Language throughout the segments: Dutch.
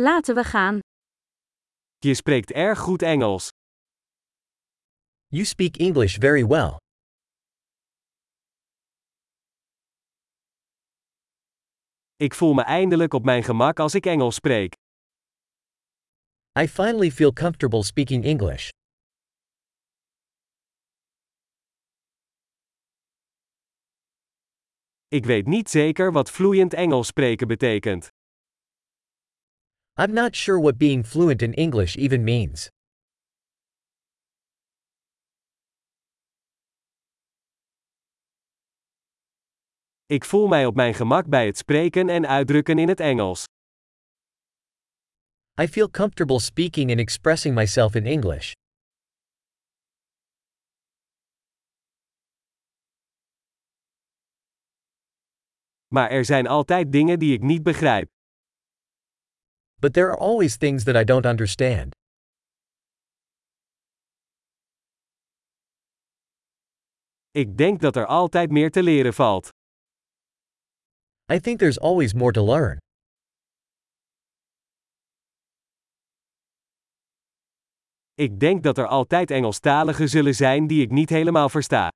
Laten we gaan. Je spreekt erg goed Engels. You speak English very well. Ik voel me eindelijk op mijn gemak als ik Engels spreek. I finally feel comfortable speaking English. Ik weet niet zeker wat vloeiend Engels spreken betekent. I'm not sure what being fluent in English even means. Ik voel mij op mijn gemak bij het spreken en uitdrukken in het Engels. I feel comfortable speaking and expressing myself in English. Maar er zijn altijd dingen die ik niet begrijp. But there are always things that I don't understand. Ik denk dat er altijd meer te leren valt. I think there's always more to learn. Ik denk dat er altijd Engelstaligen zullen zijn die ik niet helemaal versta.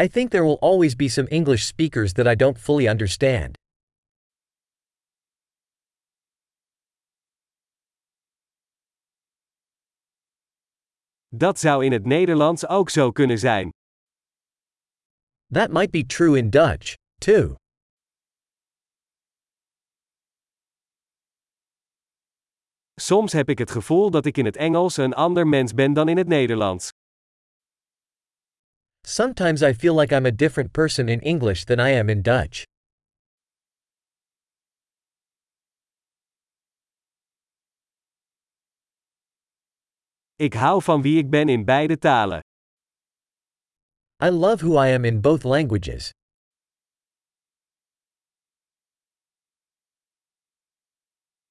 I think there will always be some English speakers that I don't fully understand. Dat zou in het Nederlands ook zo kunnen zijn. That might be true in Dutch, too. Soms heb ik het gevoel dat ik in het Engels een ander mens ben dan in het Nederlands. Sometimes I feel like I'm a different person in English than I am in Dutch. Ik hou van wie ik ben in beide talen. I love who I am in both languages.